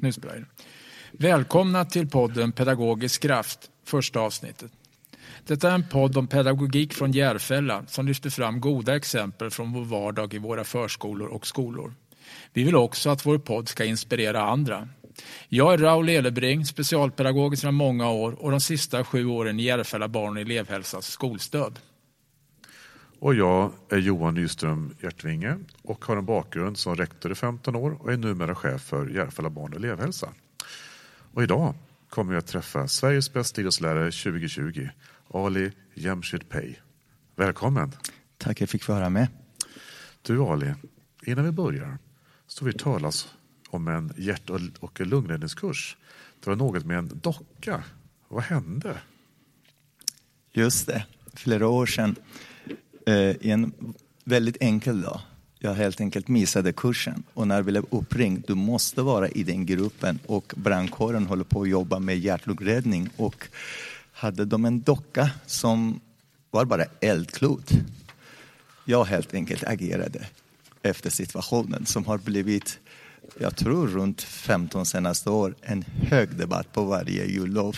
Nu spelar. Välkomna till podden Pedagogisk kraft, första avsnittet. Detta är en podd om pedagogik från Järfälla som lyfter fram goda exempel från vår vardag i våra förskolor och skolor. Vi vill också att vår podd ska inspirera andra. Jag är Raul Elebring, specialpedagog sedan många år och de sista sju åren i Järfälla barn och elevhälsas skolstöd. Och jag är Johan Nyström Hjärtvinge och har en bakgrund som rektor i 15 år och är numera chef för Järfälla barn och elevhälsa. Och idag kommer jag att träffa Sveriges bästa idrottslärare 2020, Ali Jemshid Pey. Välkommen! Tack, jag fick vara med. Du Ali, innan vi börjar så vi talas om en hjärt och lungräddningskurs. Det var något med en docka. Vad hände? Just det, flera år sedan. Eh, en väldigt enkel dag. Jag helt enkelt missade kursen och när jag blev uppringd, du måste vara i den gruppen och brandkåren håller på att jobba med hjärtlungräddning och hade de en docka som var bara eldklot. Jag helt enkelt agerade efter situationen som har blivit, jag tror runt 15 senaste år, en hög debatt på varje jullov.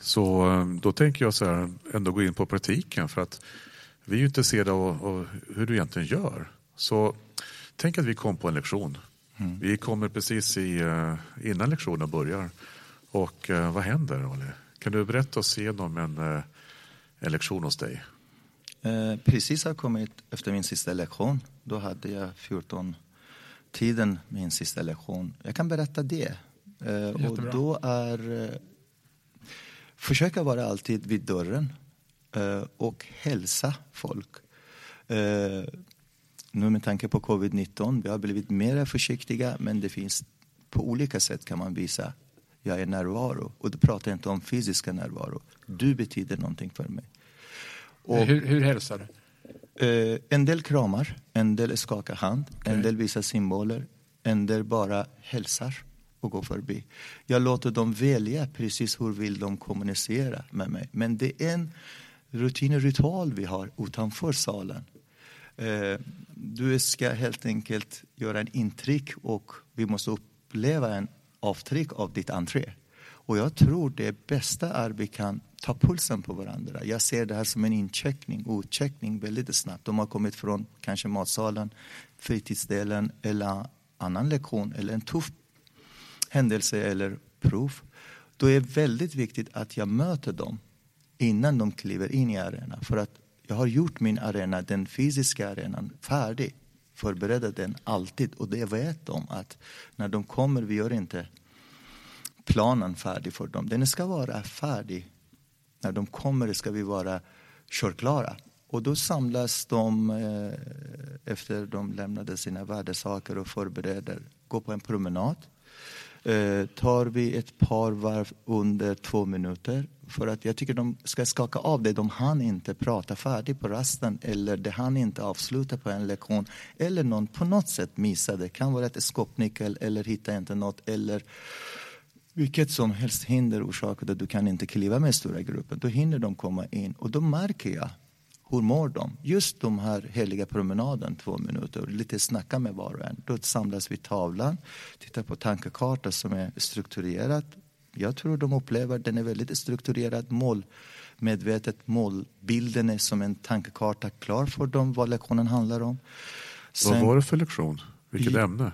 Så eh, då tänker jag så här, ändå gå in på praktiken för att vi är ju intresserade av, av hur du egentligen gör. Så tänk att vi kom på en lektion. Mm. Vi kommer precis i, eh, innan lektionen börjar. Och uh, vad händer, Ali? Kan du berätta oss igenom en, uh, en lektion hos dig? Eh, precis har kommit efter min sista lektion. Då hade jag 14 tiden min sista lektion. Jag kan berätta det. Eh, och då är eh, försöka vara alltid vid dörren eh, och hälsa folk. Eh, nu med tanke på covid-19, vi har blivit mer försiktiga men det finns på olika sätt kan man visa jag är närvaro. Och då pratar jag inte om fysiska närvaro. Du betyder någonting för mig. Och, hur, hur hälsar du? Eh, en del kramar, en del skakar hand, okay. en del visar symboler, en del bara hälsar och går förbi. Jag låter dem välja precis hur vill de kommunicera med mig. Men det är en rutin och ritual vi har utanför salen. Eh, du ska helt enkelt göra en intryck och vi måste uppleva en avtryck av ditt entré. Och jag tror det bästa är att vi kan ta pulsen på varandra. Jag ser det här som en incheckning, utcheckning väldigt snabbt. De har kommit från kanske matsalen, fritidsdelen eller annan lektion eller en tuff händelse eller prov. Då är det väldigt viktigt att jag möter dem innan de kliver in i arenan. För att jag har gjort min arena, den fysiska arenan, färdig. Förbereder den alltid. Och det vet de att när de kommer, vi gör inte planen färdig för dem. Den ska vara färdig. När de kommer ska vi vara körklara. Och då samlas de eh, efter de lämnade sina värdesaker och förbereder, går på en promenad. Eh, tar vi ett par varv under två minuter. För att jag tycker de ska skaka av det. De hann inte prata färdigt på rasten eller det hann inte avsluta på en lektion. Eller någon på något sätt missade. Det kan vara ett skåpnyckel eller hitta inte något. Eller vilket som helst hinder orsakade att du kan inte kliva med stora grupper. Då hinner de komma in och då märker jag hur mår de? Just de här heliga promenaden, två minuter, lite snacka med var och en. Då samlas vi tavlan, tittar på tankekartan som är strukturerad. Jag tror de upplever den är väldigt strukturerad, målmedvetet, målbilden är som en tankekarta klar för dem vad lektionen handlar om. Sen, vad var det för lektion? Vilket i, ämne?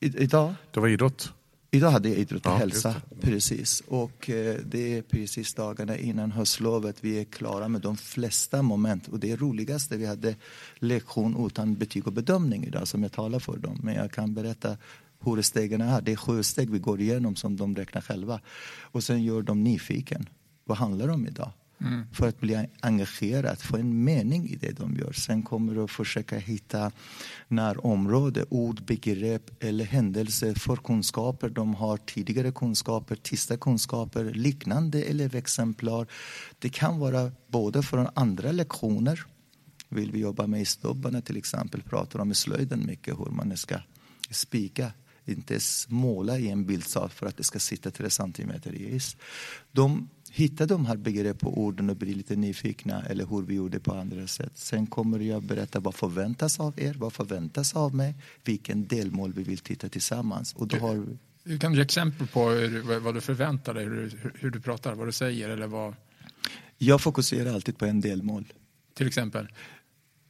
I, idag? Det var idrott? Idag hade jag idrott och ja, hälsa, precis. Och eh, det är precis dagarna innan höstlovet. Vi är klara med de flesta moment. Och det roligaste, vi hade lektion utan betyg och bedömning idag som jag talar för dem. Men jag kan berätta hur stegen är. Det är sju steg vi går igenom som de räknar själva. Och sen gör de nyfiken. Vad handlar det om idag? Mm. För att bli engagerad, få en mening i det de gör. Sen kommer du att försöka hitta närområde, ord, begrepp eller händelser, för kunskaper. De har tidigare kunskaper, tista kunskaper, liknande elevexemplar. Det kan vara både från andra lektioner, vill vi jobba med i stubbarna till exempel, pratar om i slöjden mycket hur man ska spika inte måla i en bildsal för att det ska sitta tre centimeter i is. De hitta de här begrepp och orden och bli lite nyfikna eller hur vi gjorde på andra sätt. Sen kommer jag berätta vad förväntas av er, vad förväntas av mig, vilken delmål vi vill titta tillsammans. Och då har vi... Du kan ge exempel på hur, vad du förväntar dig, hur, hur, du pratar, vad du säger eller vad? Jag fokuserar alltid på en delmål. Till exempel?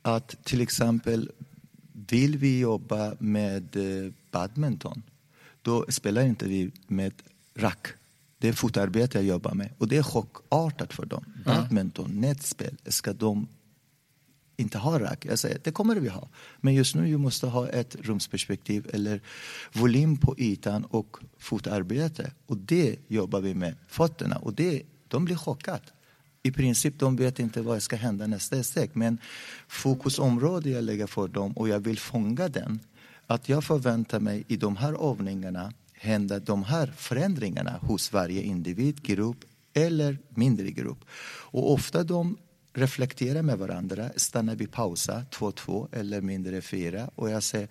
Att till exempel vill vi jobba med eh, badminton, då spelar inte vi med rack. Det är fotarbete jag jobbar med och det är chockartat för dem. Badminton, nätspel, ska de inte ha rack. Jag säger det kommer vi ha. Men just nu vi måste ha ett rumsperspektiv eller volym på ytan och fotarbete. Och det jobbar vi med fötterna och det, de blir chockade. I princip de vet inte vad som ska hända nästa steg. Men fokusområde jag lägger för dem och jag vill fånga den. Att jag förväntar mig i de här övningarna hända de här förändringarna hos varje individ, grupp eller mindre grupp. Och ofta de reflekterar med varandra, stannar vid pausa, 2-2 eller mindre fyra och jag säger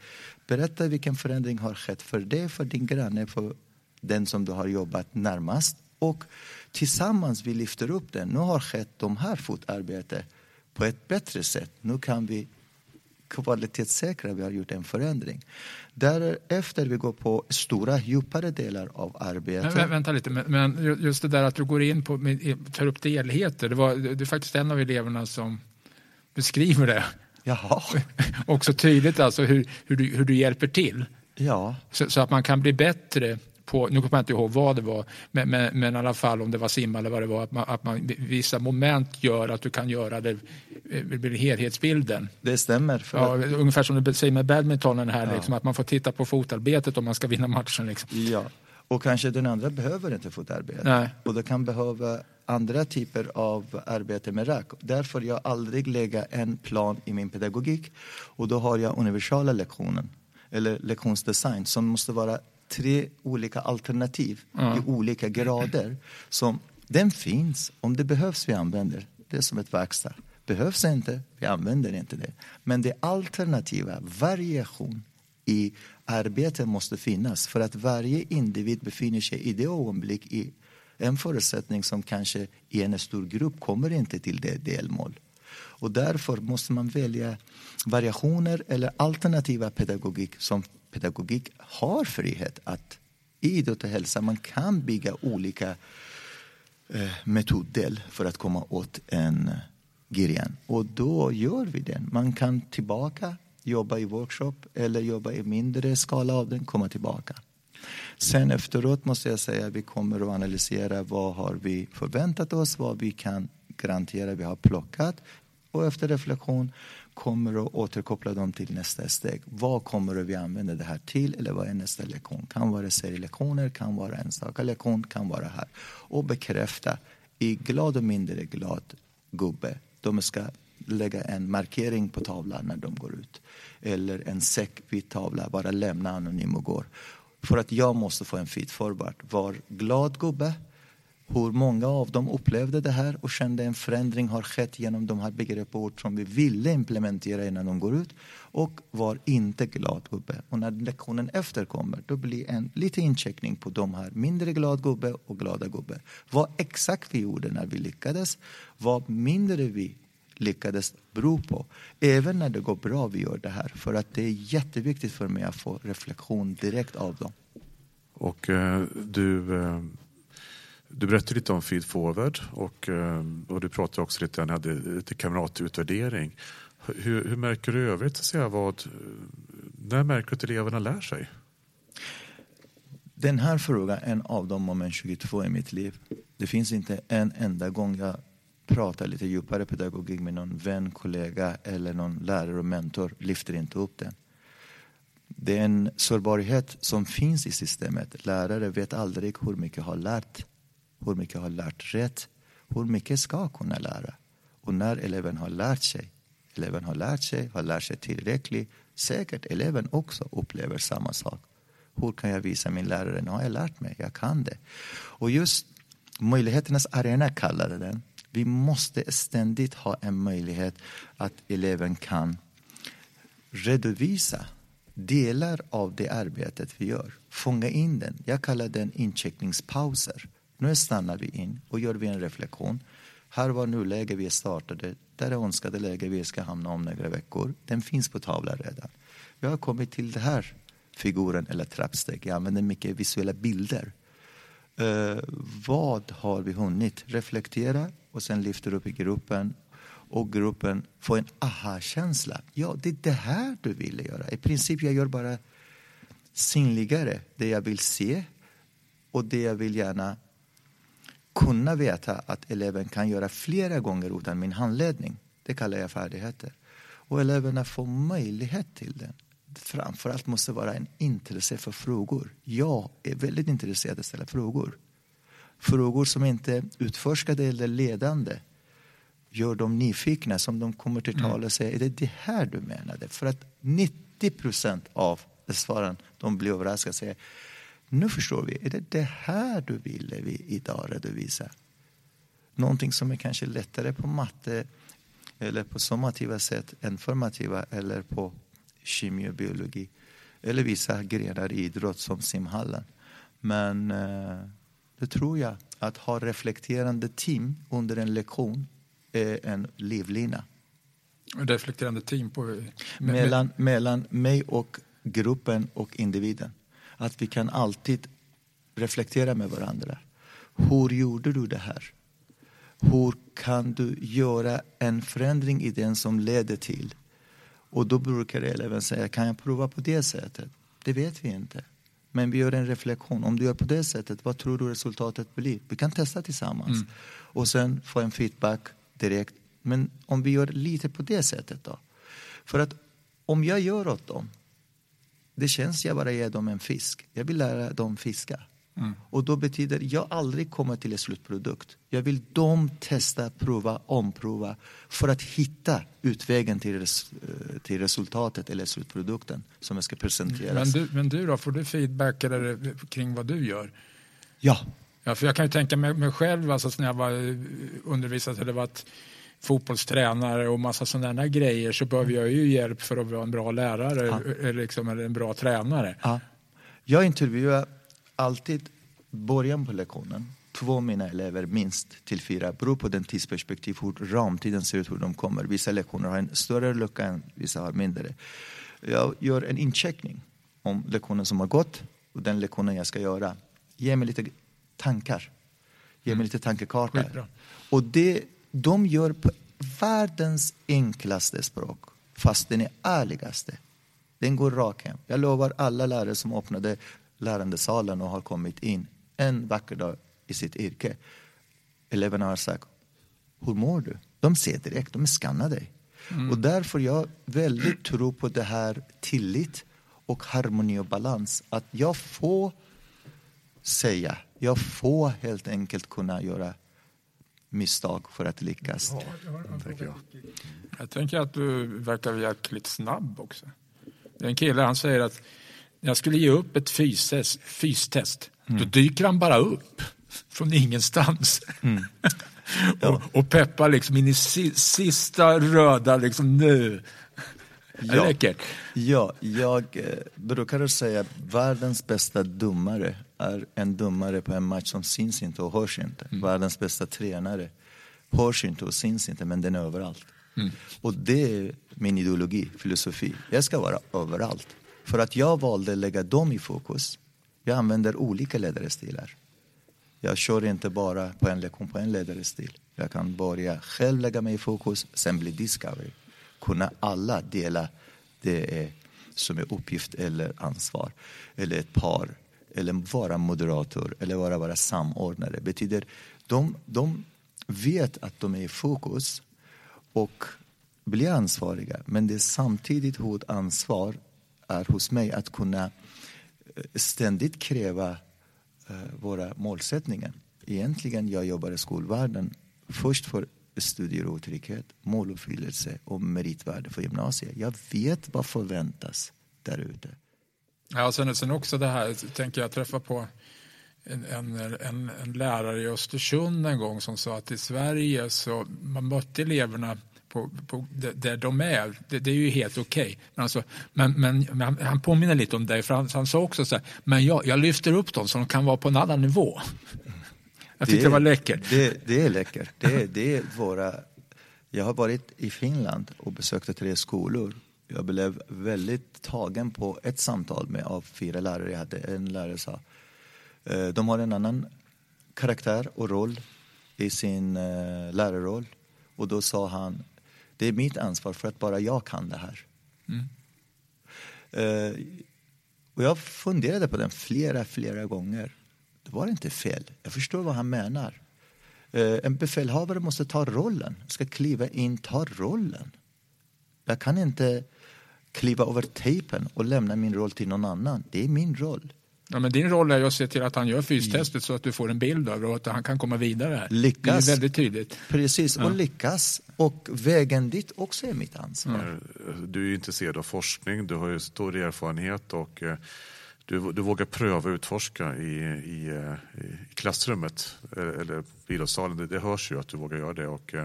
berätta vilken förändring har skett för dig, för din granne, för den som du har jobbat närmast och tillsammans vi lyfter upp den. Nu har skett de här fotarbete på ett bättre sätt. Nu kan vi kvalitetssäkra vi har gjort en förändring. Därefter vi går på stora, djupare delar av arbetet. Men, vänta lite, men just det där att du går in på, tar upp delheter. Det, var, det är faktiskt en av eleverna som beskriver det. Jaha. Också tydligt alltså hur, hur, du, hur du hjälper till. Ja. Så, så, att man kan bli bättre på, nu kommer jag inte ihåg vad det var, men, men, men i alla fall om det var simma eller vad det var, att, man, att man, vissa moment gör att du kan göra det, det eh, blir helhetsbilden. Det stämmer. Ja, att... Ungefär som du säger med badmintonen här, ja. liksom, att man får titta på fotarbetet om man ska vinna matchen. Liksom. Ja, och kanske den andra behöver inte fotarbete. Nej. Och det kan behöva andra typer av arbete med rack. Därför jag aldrig lägga en plan i min pedagogik och då har jag universala lektionen eller lektionsdesign som måste vara tre olika alternativ mm. i olika grader. Som, den finns, om det behövs vi använder. Det är som ett verkstad. Behövs inte, vi använder inte det. Men det alternativa, variation i arbetet måste finnas för att varje individ befinner sig i det ögonblick i en förutsättning som kanske i en stor grupp kommer inte till det delmål. Och därför måste man välja variationer eller alternativa pedagogik som pedagogik har frihet att i idrott och hälsa man kan bygga olika eh, metoder för att komma åt en eh, gren. Och då gör vi den. Man kan tillbaka, jobba i workshop eller jobba i mindre skala av den, komma tillbaka. Sen efteråt måste jag säga att vi kommer att analysera vad har vi förväntat oss, vad vi kan garantera vi har plockat och efter reflektion kommer att återkoppla dem till nästa steg. Vad kommer vi använda det här till eller vad är nästa lektion? Kan vara serielektioner, kan vara enstaka lektion, kan vara här. Och bekräfta i glad och mindre glad gubbe. De ska lägga en markering på tavlan när de går ut. Eller en säck vid tavlan, bara lämna anonym och går. För att jag måste få en feed forward. Var glad gubbe, hur många av dem upplevde det här och kände en förändring har skett genom de här begrepp och ord som vi ville implementera innan de går ut och var inte glad gubbe. Och när lektionen efter kommer då blir en liten incheckning på de här mindre glad gubbe och glada gubbe. Vad exakt vi gjorde när vi lyckades, vad mindre vi lyckades bero på. Även när det går bra vi gör det här för att det är jätteviktigt för mig att få reflektion direkt av dem. Och eh, du eh du berättade lite om Feed Forward och, eh, och du pratade också lite om lite kamratutvärdering. Hur, hur märker du övrigt? Så vad, när märker du att eleverna lär sig? Den här frågan är en av de moment 22 i mitt liv. Det finns inte en enda gång jag pratar lite djupare pedagogik med någon vän, kollega eller någon lärare och mentor, lyfter inte upp den. Det är en sårbarhet som finns i systemet. Lärare vet aldrig hur mycket har lärt hur mycket har lärt rätt, hur mycket ska kunna lära. Och när eleven har lärt sig, eleven har lärt sig, har lärt sig tillräckligt, säkert eleven också upplever samma sak. Hur kan jag visa min lärare, nu har jag lärt mig, jag kan det. Och just möjligheternas arena kallade den. Vi måste ständigt ha en möjlighet att eleven kan redovisa delar av det arbetet vi gör. Fånga in den. Jag kallar den incheckningspauser. Nu stannar vi in och gör vi en reflektion. Här var nuläge vi startade. Där är önskade läge vi ska hamna om några veckor. Den finns på tavlan redan. Jag har kommit till den här figuren eller trappsteg. Jag använder mycket visuella bilder. Eh, vad har vi hunnit? Reflektera och sen lyfter upp i gruppen och gruppen får en aha-känsla. Ja, det är det här du ville göra. I princip jag gör bara synligare det jag vill se och det jag vill gärna kunna veta att eleven kan göra flera gånger utan min handledning. Det kallar jag färdigheter. Och eleverna får möjlighet till det. Framförallt måste vara en intresse för frågor. Jag är väldigt intresserad av att ställa frågor. Frågor som inte är utforskade eller ledande gör dem nyfikna, som de kommer till tal och säger, är det det här du menade? För att 90 procent av svaren, de blir överraskade och säger, nu förstår vi, är det det här du ville vi idag redovisa? Någonting som är kanske lättare på matte eller på summativa sätt än formativa eller på kemi och biologi. Eller vissa grenar i idrott som simhallen. Men eh, det tror jag, att ha reflekterande team under en lektion är en livlina. Reflekterande team på... Mellan, mellan mig och gruppen och individen. Att vi kan alltid reflektera med varandra. Hur gjorde du det här? Hur kan du göra en förändring i den som leder till? Och då brukar eleven säga, kan jag prova på det sättet? Det vet vi inte. Men vi gör en reflektion. Om du gör på det sättet, vad tror du resultatet blir? Vi kan testa tillsammans. Mm. Och sen få en feedback direkt. Men om vi gör lite på det sättet då? För att om jag gör åt dem, det känns jag bara ger dem en fisk. Jag vill lära dem fiska. Mm. Och då betyder jag aldrig kommer till en slutprodukt. Jag vill dem testa, prova, omprova för att hitta utvägen till, res, eh, till resultatet eller slutprodukten som jag ska presentera. Men du, men du då, får du feedback eller, kring vad du gör? Ja. Ja, för jag kan ju tänka mig, mig själv, alltså när jag var undervisad eller varit fotbollstränare och massa sådana grejer så behöver jag ju hjälp för att vara en bra lärare ja. liksom, eller en bra tränare. Ja. Jag intervjuar alltid början på lektionen två mina elever minst till fyra beror på den tidsperspektiv hur ramtiden ser ut, hur de kommer. Vissa lektioner har en större lucka än vissa har mindre. Jag gör en incheckning om lektionen som har gått och den lektionen jag ska göra. Ge mig lite tankar. Ge mig mm. lite tankekartor. Och det de gör på världens enklaste språk, fast den är ärligaste. Den går rakt hem. Jag lovar alla lärare som öppnade lärandesalen och har kommit in en vacker dag i sitt yrke. Eleverna har sagt, hur mår du? De ser direkt, de skannar dig. Mm. Och därför jag väldigt tror på det här tillit och harmoni och balans. Att jag får säga, jag får helt enkelt kunna göra misstag för att lyckas. Ja, tänker jag. jag tänker att du verkar jäkligt snabb också. En kille han säger att jag skulle ge upp ett fystest, fystest. Mm. då dyker han bara upp från ingenstans. Mm. Ja. och, och peppar liksom in i sista röda, liksom nu. Ja. Ja, jag eh, brukar säga att världens bästa domare är en domare på en match som syns inte och hörs inte. Mm. Världens bästa tränare hörs inte och syns inte, men den är överallt. Mm. Och det är min ideologi, filosofi. Jag ska vara överallt. För att jag valde att lägga dem i fokus. Jag använder olika ledarstilar. Jag kör inte bara på en lektion på en ledarstil. Jag kan börja själv lägga mig i fokus, sen bli discovery. Kunna alla dela det som är uppgift eller ansvar. Eller ett par. Eller vara moderator eller vara, vara samordnare. betyder de, de vet att de är i fokus och blir ansvariga. Men det är samtidigt huvudansvar är hos mig att kunna eh, ständigt kräva eh, våra målsättningar. Egentligen jag jobbar i skolvärlden först för studier och trygghet, måluppfyllelse och meritvärde för gymnasiet. Jag vet vad förväntas där ute. Ja, sen, sen också det här, tänker jag träffa på en, en, en, lärare i Östersund en gång som sa att i Sverige så man mötte eleverna på, på där de är. Det, det är ju helt okej. Okay. Men, alltså, men, men, men, han påminner lite om dig, för han, han sa också så här, men jag, jag lyfter upp dem så de kan vara på en annan nivå. Jag tyckte det, det var läckert. Det, det är läckert. Det, det är våra... Jag har varit i Finland och besökt tre skolor jag blev väldigt tagen på ett samtal med av fyra lärare jag hade. En lärare sa, eh, de har en annan karaktär och roll i sin eh, lärarroll. Och då sa han, det är mitt ansvar för att bara jag kan det här. Mm. Eh, och jag funderade på den flera, flera gånger. Det var inte fel. Jag förstår vad han menar. En befälhavare måste ta rollen, ska kliva in, ta rollen. Jag kan inte kliva över tejpen och lämna min roll till någon annan. Det är min roll. Ja, men din roll är att se till att han gör fystestet så att du får en bild av det och att han kan komma vidare. Lyckas. Det är väldigt tydligt. Precis, och lyckas. Och vägen dit också är mitt ansvar. Du är intresserad av forskning, du har ju stor erfarenhet och eh, du, du vågar pröva och utforska i, i, eh, i klassrummet eh, eller idrottssalen. Det, det hörs ju att du vågar göra det. Och,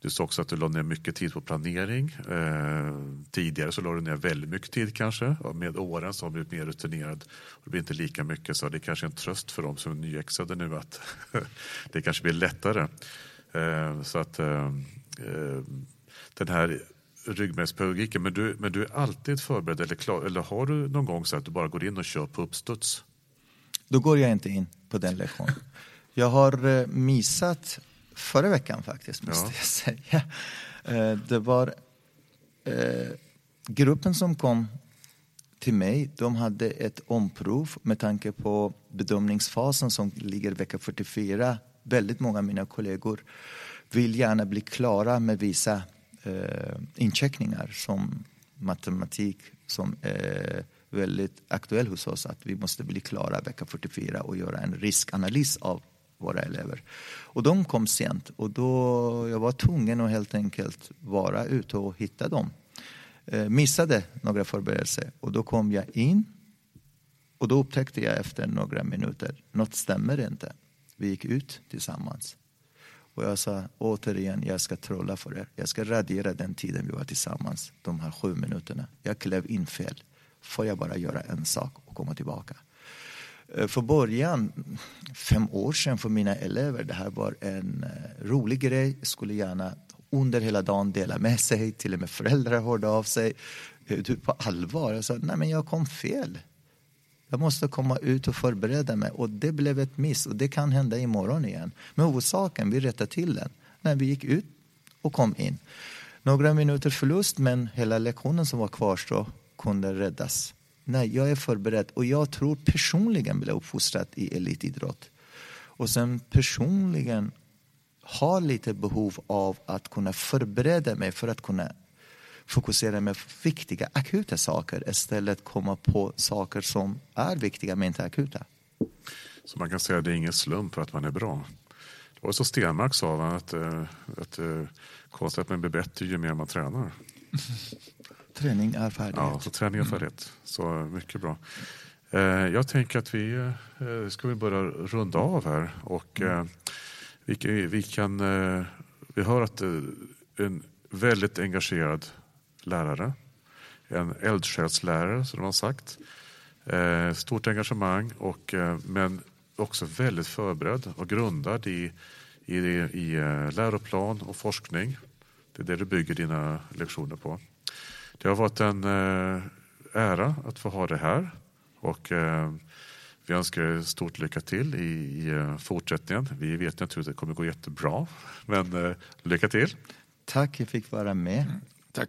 du sa också att du la ner mycket tid på planering. Eh, tidigare så la du ner väldigt mycket tid kanske. Med åren så har du blivit mer rutinerad. Det blir inte lika mycket så det är kanske är en tröst för dem som är nyexade nu att det kanske blir lättare. Eh, så att eh, eh, den här ryggmärgspedagogiken, men du, men du är alltid förberedd eller klar? Eller har du någon gång så att du bara går in och kör på uppstuds? Då går jag inte in på den lektionen. Jag har eh, missat förra veckan faktiskt, måste ja. jag säga. Eh, det var eh, gruppen som kom till mig, de hade ett omprov med tanke på bedömningsfasen som ligger vecka 44. Väldigt många av mina kollegor vill gärna bli klara med vissa eh, incheckningar som matematik som är väldigt aktuell hos oss. Att vi måste bli klara vecka 44 och göra en riskanalys av våra elever. Och de kom sent och då jag var tvungen att helt enkelt vara ute och hitta dem. Eh, missade några förberedelser och då kom jag in och då upptäckte jag efter några minuter, något stämmer inte. Vi gick ut tillsammans. Och jag sa återigen, jag ska trolla för er. Jag ska radera den tiden vi var tillsammans, de här sju minuterna. Jag klev in fel. Får jag bara göra en sak och komma tillbaka? Eh, för början, fem år sedan för mina elever, det här var en eh, rolig grej. Jag skulle gärna under hela dagen dela med sig, till och med föräldrar hörde av sig. Eh, du på allvar? Jag sa, nej men jag kom fel. Jag måste komma ut och förbereda mig och det blev ett miss och det kan hända imorgon igen. Men orsaken, vi rättade till den när vi gick ut och kom in. Några minuter förlust men hela lektionen som var kvarstå kunde räddas. Nej, jag är förberedd och jag tror personligen blev uppfostrad i elitidrott. Och sen personligen har lite behov av att kunna förbereda mig för att kunna fokusera med viktiga akuta saker istället komma på saker som är viktiga men inte akuta. Så man kan säga att det är ingen slump att man är bra. Det var så Stenmark sa, att, eh, att, att konsten att man blir bättre ju mer man tränar. Träning är färdighet. Ja, så träning är mm. färdighet. Så mycket bra. Eh, jag tänker att vi eh, ska vi börja runda av här. Och, mm. Eh, vi, vi, kan, vi hör att en väldigt engagerad lärare, en eldsjälslärare som de har sagt. Stort engagemang, och, men också väldigt förberedd och grundad i, i, i läroplan och forskning. Det är det du bygger dina lektioner på. Det har varit en eh, ära att få ha det här och eh, vi önskar er stort lycka till i eh, fortsättningen. Vi vet naturligtvis att det kommer gå jättebra, men lycka till. Tack, jag fick vara med. Mm, tack.